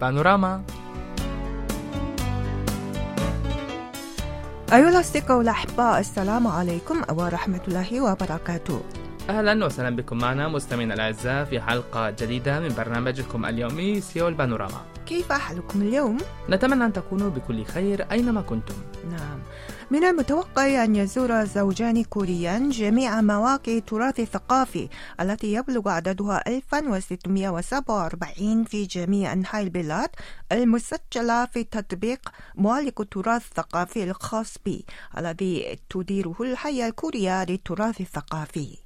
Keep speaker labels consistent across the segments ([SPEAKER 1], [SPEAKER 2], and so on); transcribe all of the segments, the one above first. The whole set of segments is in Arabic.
[SPEAKER 1] بانوراما
[SPEAKER 2] أيها الأصدقاء والأحباء السلام عليكم ورحمة الله وبركاته.
[SPEAKER 1] أهلا وسهلا بكم معنا مستمعينا الأعزاء في حلقة جديدة من برنامجكم اليومي سيول بانوراما.
[SPEAKER 2] كيف حالكم اليوم؟
[SPEAKER 1] نتمنى أن تكونوا بكل خير أينما كنتم.
[SPEAKER 2] نعم. من المتوقع أن يزور زوجان كوريان جميع مواقع التراث الثقافي التي يبلغ عددها 1647 في جميع أنحاء البلاد المسجلة في تطبيق معلق التراث الثقافي الخاص بي الذي تديره الهيئة الكورية للتراث الثقافي.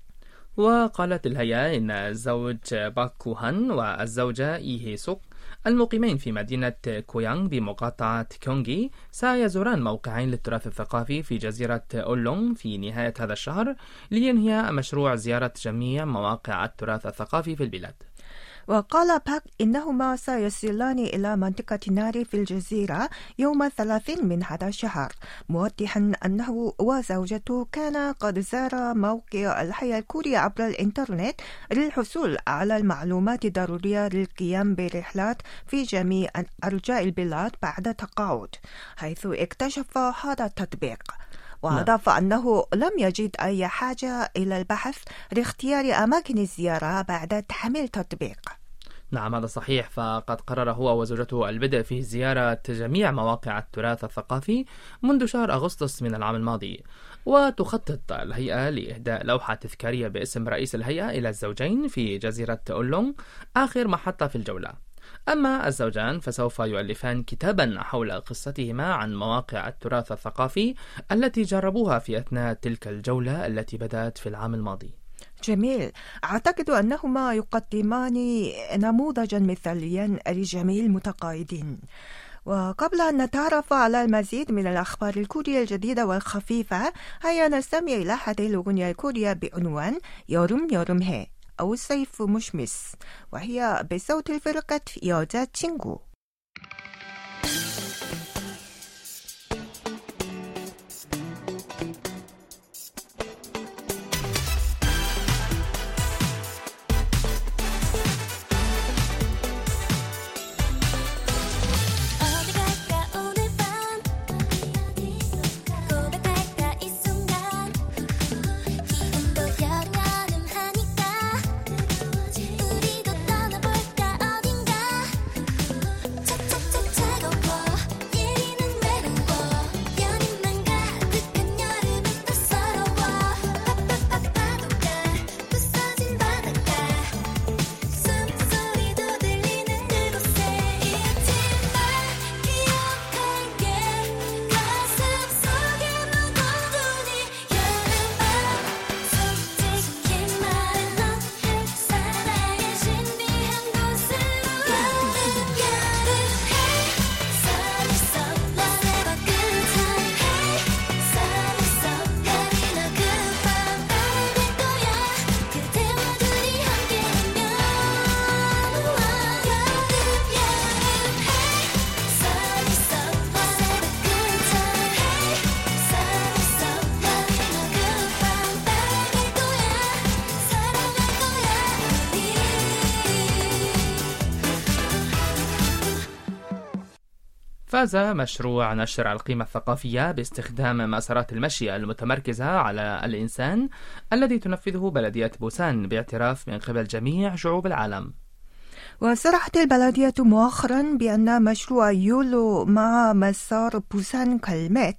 [SPEAKER 1] وقالت الهيئة إن الزوج باك كوهان والزوجة إي هي سوك المقيمين في مدينة كويانغ بمقاطعة كيونغي سيزوران موقعين للتراث الثقافي في جزيرة أولونغ في نهاية هذا الشهر لينهي مشروع زيارة جميع مواقع التراث الثقافي في البلاد.
[SPEAKER 2] وقال باك إنهما سيصلان إلى منطقة ناري في الجزيرة يوم الثلاثين من هذا الشهر موضحا أنه وزوجته كان قد زار موقع الحياة الكورية عبر الإنترنت للحصول على المعلومات الضرورية للقيام برحلات في جميع أرجاء البلاد بعد تقاعد حيث اكتشف هذا التطبيق. وأضاف أنه لم يجد أي حاجة إلى البحث لاختيار أماكن الزيارة بعد تحميل تطبيق.
[SPEAKER 1] نعم هذا صحيح. فقد قرر هو وزوجته البدء في زيارة جميع مواقع التراث الثقافي منذ شهر أغسطس من العام الماضي. وتخطط الهيئة لإهداء لوحة تذكارية باسم رئيس الهيئة إلى الزوجين في جزيرة أولونغ آخر محطة في الجولة. أما الزوجان فسوف يؤلفان كتابا حول قصتهما عن مواقع التراث الثقافي التي جربوها في أثناء تلك الجولة التي بدأت في العام الماضي.
[SPEAKER 2] جميل. أعتقد أنهما يقدمان نموذجا مثاليا لجميع المتقاعدين. وقبل أن نتعرف على المزيد من الأخبار الكورية الجديدة والخفيفة هيا نستمع إلى هذه الأغنية الكورية بعنوان يرم يرم해 أو صيف مشمس. وهي بصوت الفرقة 여자
[SPEAKER 1] فاز مشروع نشر القيمة الثقافية باستخدام مسارات المشي المتمركزة على الإنسان الذي تنفذه بلدية بوسان باعتراف من قبل جميع شعوب العالم.
[SPEAKER 2] وصرحت البلدية مؤخرا بأن مشروع يولو مع مسار بوسان كالمت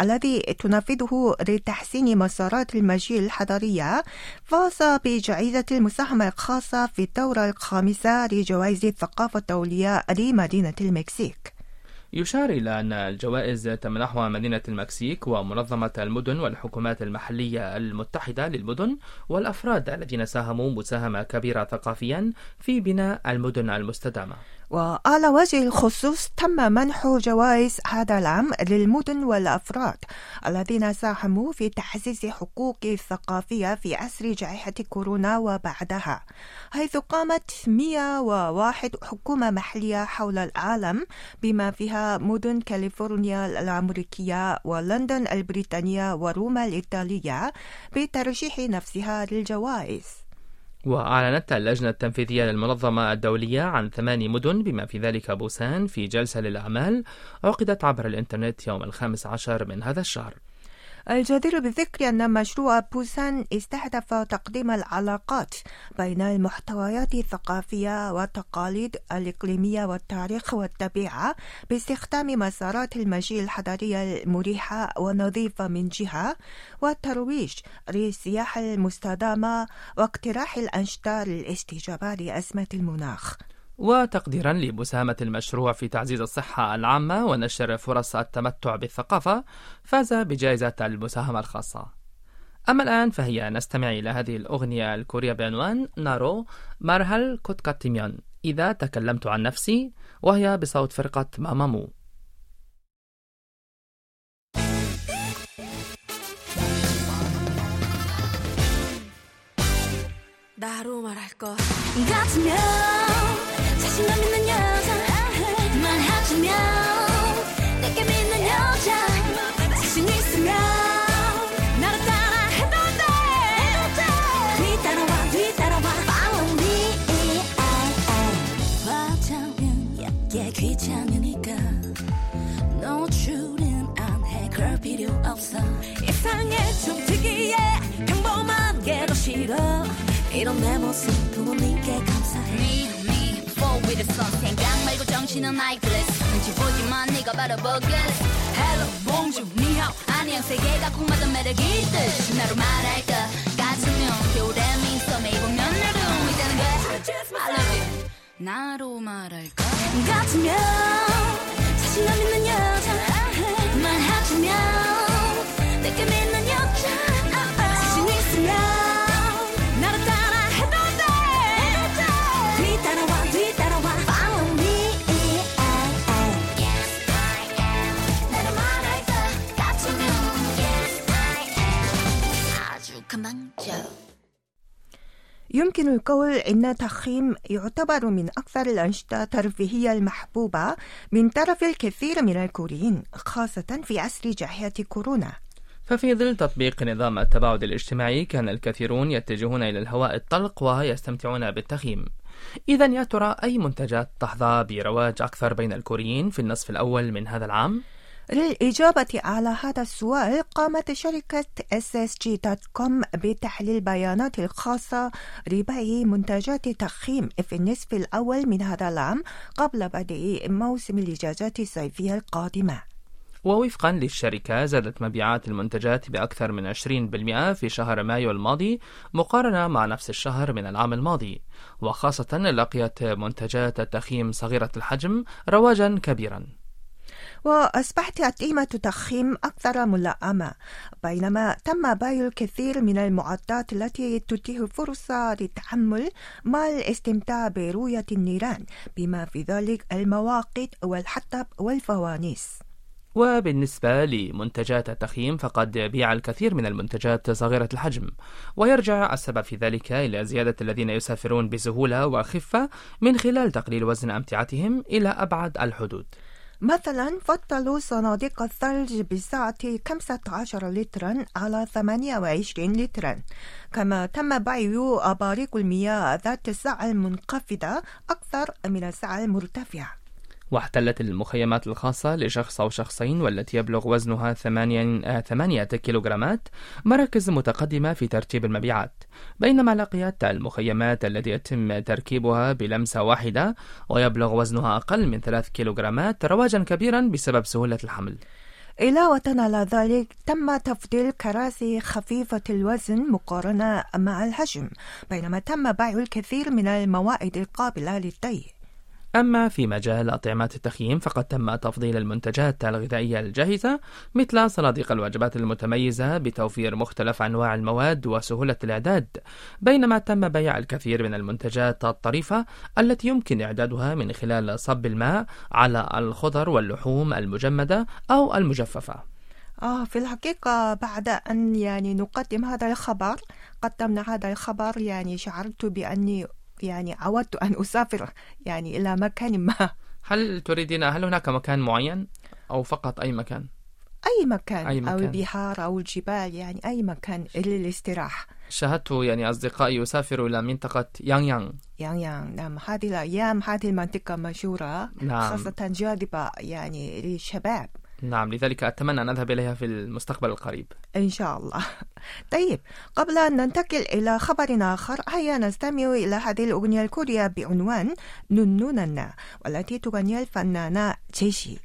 [SPEAKER 2] الذي تنفذه لتحسين مسارات المشي الحضرية فاز بجائزة المساهمة الخاصة في الدورة الخامسة لجوائز الثقافة الدولية لمدينة المكسيك.
[SPEAKER 1] يشار إلى أن الجوائز تمنحها مدينة المكسيك ومنظمة المدن والحكومات المحلية المتحدة للمدن والأفراد الذين ساهموا مساهمة كبيرة ثقافيا في بناء المدن المستدامة.
[SPEAKER 2] وعلى وجه الخصوص تم منح جوائز هذا العام للمدن والأفراد الذين ساهموا في تعزيز حقوق الثقافية في عصر جائحة كورونا وبعدها حيث قامت 101 حكومة محلية حول العالم بما فيها مدن كاليفورنيا الأمريكية ولندن البريطانية وروما الإيطالية بترشيح نفسها للجوائز.
[SPEAKER 1] وأعلنت اللجنة التنفيذية للمنظمة الدولية عن ثمان مدن بما في ذلك بوسان في جلسة للأعمال عقدت عبر الإنترنت يوم الخامس عشر من هذا الشهر.
[SPEAKER 2] الجدير بالذكر أن مشروع بوسان استهدف تقديم العلاقات بين المحتويات الثقافية والتقاليد الإقليمية والتاريخ والطبيعة باستخدام مسارات المشي الحضرية المريحة والنظيفة من جهة والترويج للسياحة المستدامة واقتراح الأنشطة للاستجابة لأزمة المناخ.
[SPEAKER 1] وتقديرا لمساهمة المشروع في تعزيز الصحة العامة ونشر فرص التمتع بالثقافة فاز بجائزة المساهمة الخاصة أما الآن فهي نستمع إلى هذه الأغنية الكورية بعنوان نارو مرهل كوتكاتيميون إذا تكلمت عن نفسي وهي بصوت فرقة مامامو
[SPEAKER 3] 나로 말할 것 같으면 자신감 있는 여자. 말하자면 내게 믿는 여자. 자신 있으면 나를 따라 해도 돼 뒤따라와 뒤따라와. Follow me. 화장은 얇게 귀찮으니까. 노출은 안해 그럴 필요 없어. 이상해 좀 특이해. 평범한 게 더 싫어. 이런 내 모습
[SPEAKER 4] me, sun 생각 말고 정신은 아이클래스 눈치 보지만 네가 바로 보길래 Hello, 니하오. 안녕 세계가 콩맞은 매력이 있듯. 나로 말할 것 같으면 겨울에 미소 보면 나도 있다는 걸 I love you. 나로 말할 것
[SPEAKER 3] 같으면 자신감 있는 여자 말하자면 내게 믿는
[SPEAKER 2] يمكن القول إن تخييم يعتبر من أكثر الأنشطة الترفيهية المحبوبة من طرف الكثير من الكوريين خاصة في عصر جائحة كورونا
[SPEAKER 1] ففي ظل تطبيق نظام التباعد الاجتماعي كان الكثيرون يتجهون إلى الهواء الطلق ويستمتعون بالتخييم إذا يا ترى أي منتجات تحظى برواج أكثر بين الكوريين في النصف الأول من هذا العام؟
[SPEAKER 2] للإجابة على هذا السؤال قامت شركة SSG.com بتحليل بيانات الخاصة لبيع منتجات تخييم في النصف الأول من هذا العام قبل بدء موسم الإجازات الصيفية القادمة.
[SPEAKER 1] ووفقا للشركة زادت مبيعات المنتجات بأكثر من 20% في شهر مايو الماضي مقارنة مع نفس الشهر من العام الماضي. وخاصة لقيت منتجات التخييم صغيرة الحجم رواجا كبيرا.
[SPEAKER 2] وأصبحت أطعمة تخييم أكثر ملائمة. بينما تم بيع الكثير من المعدات التي تتيح فرصة للتحمل مع الاستمتاع برؤية النيران بما في ذلك المواقد والحطب والفوانيس.
[SPEAKER 1] وبالنسبة لمنتجات التخييم فقد بيع الكثير من المنتجات صغيرة الحجم. ويرجع السبب في ذلك إلى زيادة الذين يسافرون بسهولة وخفة من خلال تقليل وزن أمتعتهم إلى أبعد الحدود.
[SPEAKER 2] مثلا فضلوا صناديق الثلج بسعة 15 لترا على 28 لترا. كما تم بيع أباريق المياه ذات السعة المنخفضة أكثر من السعة المرتفعة.
[SPEAKER 1] واحتلت المخيمات الخاصة لشخص أو شخصين والتي يبلغ وزنها ثمانية, ثمانية كيلوغرامات مراكز متقدمة في ترتيب المبيعات. بينما لقيت المخيمات التي يتم تركيبها بلمسة واحدة ويبلغ وزنها أقل من ثلاث كيلوغرامات رواجا كبيرا بسبب سهولة الحمل.
[SPEAKER 2] علاوة على ذلك تم تفضيل كراسي خفيفة الوزن مقارنة مع الحجم بينما تم بيع الكثير من الموائد القابلة للطي
[SPEAKER 1] أما في مجال أطعمة التخييم فقد تم تفضيل المنتجات الغذائية الجاهزة مثل صناديق الوجبات المتميزة بتوفير مختلف أنواع المواد وسهولة الإعداد بينما تم بيع الكثير من المنتجات الطريفة التي يمكن إعدادها من خلال صب الماء على الخضر واللحوم المجمدة أو المجففة.
[SPEAKER 2] آه في الحقيقة بعد أن يعني نقدم هذا الخبر قدمنا هذا الخبر يعني شعرت بأني يعني عودت أن أسافر يعني إلى مكان ما
[SPEAKER 1] هل تريدين هل هناك مكان معين أو فقط أي مكان؟
[SPEAKER 2] أي مكان,
[SPEAKER 1] أي
[SPEAKER 2] أو
[SPEAKER 1] مكان.
[SPEAKER 2] البحار أو الجبال يعني أي مكان للاستراحة
[SPEAKER 1] شاهدت يعني أصدقائي يسافروا إلى منطقة يانغ يانغ
[SPEAKER 2] يانغ يانغ نعم هذه الأيام هذه المنطقة مشهورة
[SPEAKER 1] نعم.
[SPEAKER 2] خاصة جاذبة يعني للشباب
[SPEAKER 1] نعم لذلك أتمنى أن أذهب إليها في المستقبل القريب.
[SPEAKER 2] إن شاء الله. طيب قبل أن ننتقل إلى خبر آخر هيا نستمع إلى هذه الأغنية الكورية بعنوان ننوننا والتي تغنيها الفنانة جيشي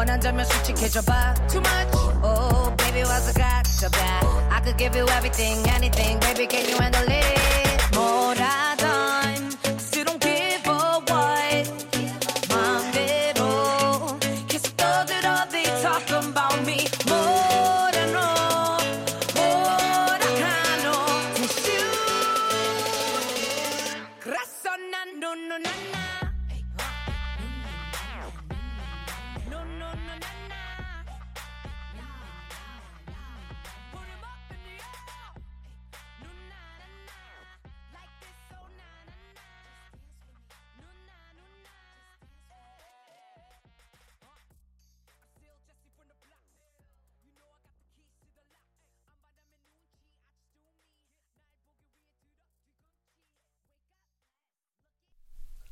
[SPEAKER 3] 원한다면 솔직해져봐 Too much Oh baby 와서 가져봐 I could give you everything anything baby can you handle it 뭐라던 Still don't give a what 마음대로 계속 떠들어 they talk about me 뭐라 너 뭐라 하노 대신 그래서 난 노노나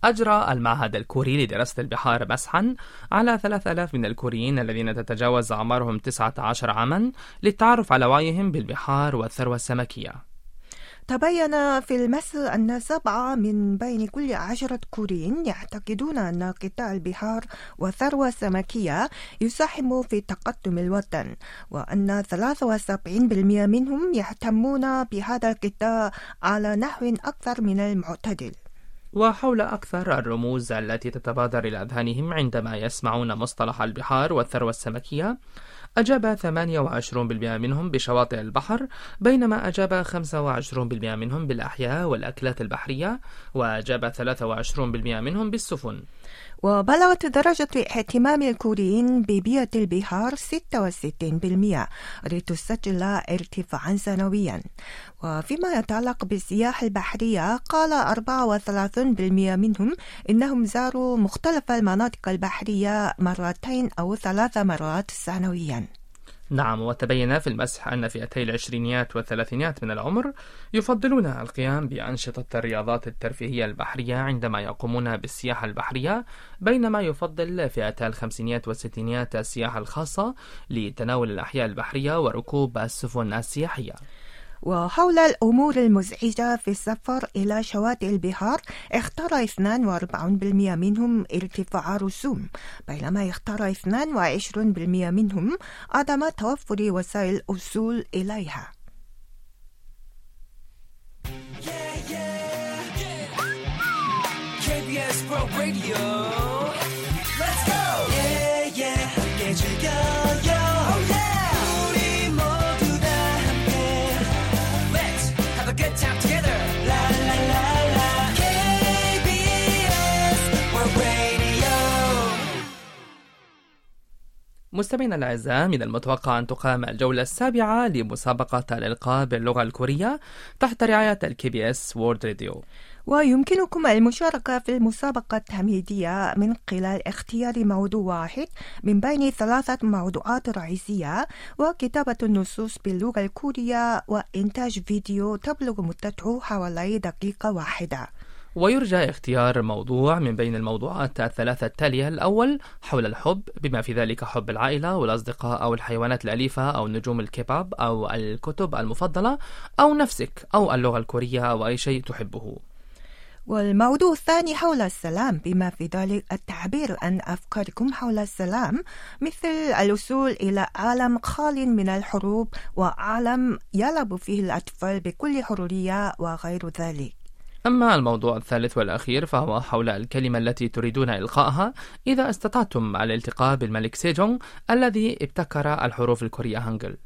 [SPEAKER 1] أجرى المعهد الكوري لدراسة البحار مسحا على 3000 من الكوريين الذين تتجاوز أعمارهم 19 عاما للتعرف على وعيهم بالبحار والثروة السمكية.
[SPEAKER 2] تبين في المس أن سبعة من بين كل عشرة كوريين يعتقدون أن قطاع البحار والثروة السمكية يساهم في تقدم الوطن وأن 73% منهم يهتمون بهذا القطاع على نحو أكثر من المعتدل.
[SPEAKER 1] وحول أكثر الرموز التي تتبادر إلى أذهانهم عندما يسمعون مصطلح البحار والثروة السمكية. أجاب 28% منهم بشواطئ البحر بينما أجاب 25% منهم بالأحياء والأكلات البحرية وأجاب 23% منهم بالسفن.
[SPEAKER 2] وبلغت درجة اهتمام الكوريين ببيئة البحار 66% لتسجل ارتفاعا سنويا. وفيما يتعلق بالسياحة البحرية قال 34% منهم إنهم زاروا مختلف المناطق البحرية مرتين أو ثلاث مرات سنويا.
[SPEAKER 1] نعم وتبين في المسح أن فئتي العشرينيات والثلاثينيات من العمر يفضلون القيام بأنشطة الرياضات الترفيهية البحرية عندما يقومون بالسياحة البحرية بينما يفضل فئتا الخمسينيات والستينيات السياحة الخاصة لتناول الأحياء البحرية وركوب السفن السياحية.
[SPEAKER 2] وحول الأمور المزعجة في السفر إلى شواطئ البحار اختار 42% منهم ارتفاع رسوم. بينما اختار 22% منهم عدم توفر وسائل الوصول إليها.
[SPEAKER 1] مستمعينا الأعزاء من المتوقع أن تقام الجولة السابعة لمسابقة الإلقاء باللغة الكورية تحت رعاية ال KBS World Radio
[SPEAKER 2] ويمكنكم المشاركة في المسابقة التمهيدية من خلال اختيار موضوع واحد من بين ثلاثة موضوعات رئيسية وكتابة النصوص باللغة الكورية وإنتاج فيديو تبلغ مدته حوالي دقيقة واحدة.
[SPEAKER 1] ويرجى اختيار موضوع من بين الموضوعات الثلاثة التالية الأول حول الحب بما في ذلك حب العائلة والأصدقاء أو الحيوانات الأليفة أو نجوم الكي بوب أو الكتب المفضلة أو نفسك أو اللغة الكورية أو أي شيء تحبه.
[SPEAKER 2] والموضوع الثاني حول السلام بما في ذلك التعبير عن أفكاركم حول السلام مثل الوصول إلى عالم خال من الحروب وعالم يلعب فيه الأطفال بكل حرية وغير ذلك.
[SPEAKER 1] أما الموضوع الثالث والأخير فهو حول الكلمة التي تريدون إلقائها. إذا استطعتم الالتقاء بالملك سيجونغ الذي ابتكر الحروف الكورية هانجل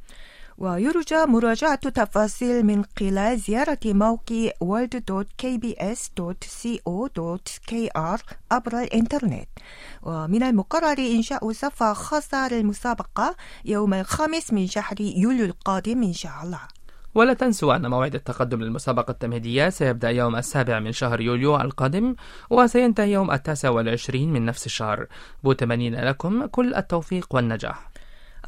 [SPEAKER 2] ويرجى مراجعة تفاصيل من خلال زيارة موقع world.kbs.co.kr عبر الإنترنت. ومن المقرر إنشاء صفحة خاصة للمسابقة يوم الخامس من شهر يوليو القادم إن شاء الله.
[SPEAKER 1] ولا تنسوا أن موعد التقدم للمسابقة التمهيدية سيبدأ يوم السابع من شهر يوليو القادم وسينتهي يوم التاسع والعشرين من نفس الشهر. متمنين لكم كل التوفيق والنجاح.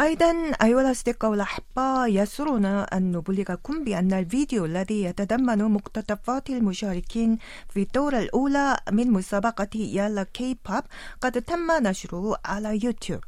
[SPEAKER 2] أيضا أيها الأصدقاء والأحبة يسرنا أن نبلغكم بأن الفيديو الذي يتضمن مقتطفات المشاركين في الدورة الأولى من مسابقة يالا كي بوب قد تم نشره على يوتيوب.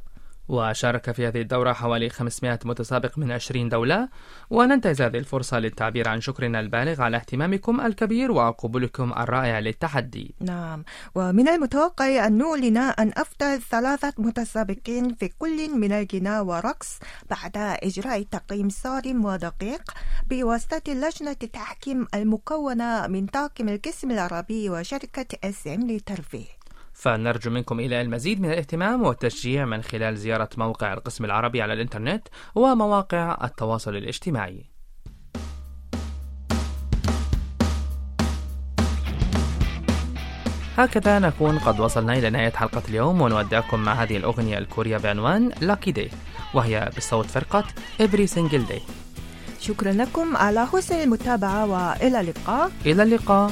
[SPEAKER 1] وشارك في هذه الدورة حوالي 500 متسابق من 20 دولة. وننتهز هذه الفرصة للتعبير عن شكرنا البالغ على اهتمامكم الكبير وقبولكم الرائع للتحدي.
[SPEAKER 2] نعم. ومن المتوقع أن نعلن عن أفضل ثلاثة متسابقين في كل من الغناء والرقص بعد إجراء تقييم صارم ودقيق بواسطة لجنة التحكيم المكونة من طاقم القسم العربي وشركة SM للترفيه
[SPEAKER 1] فنرجو منكم إلى المزيد من الاهتمام والتشجيع من خلال زيارة موقع القسم العربي على الإنترنت ومواقع التواصل الاجتماعي. هكذا نكون قد وصلنا إلى نهاية حلقة اليوم ونودعكم مع هذه الأغنية الكورية بعنوان Lucky Day وهي بصوت فرقة Every Single Day.
[SPEAKER 2] شكرا لكم. على حسن المتابعة وإلى اللقاء.
[SPEAKER 1] إلى اللقاء.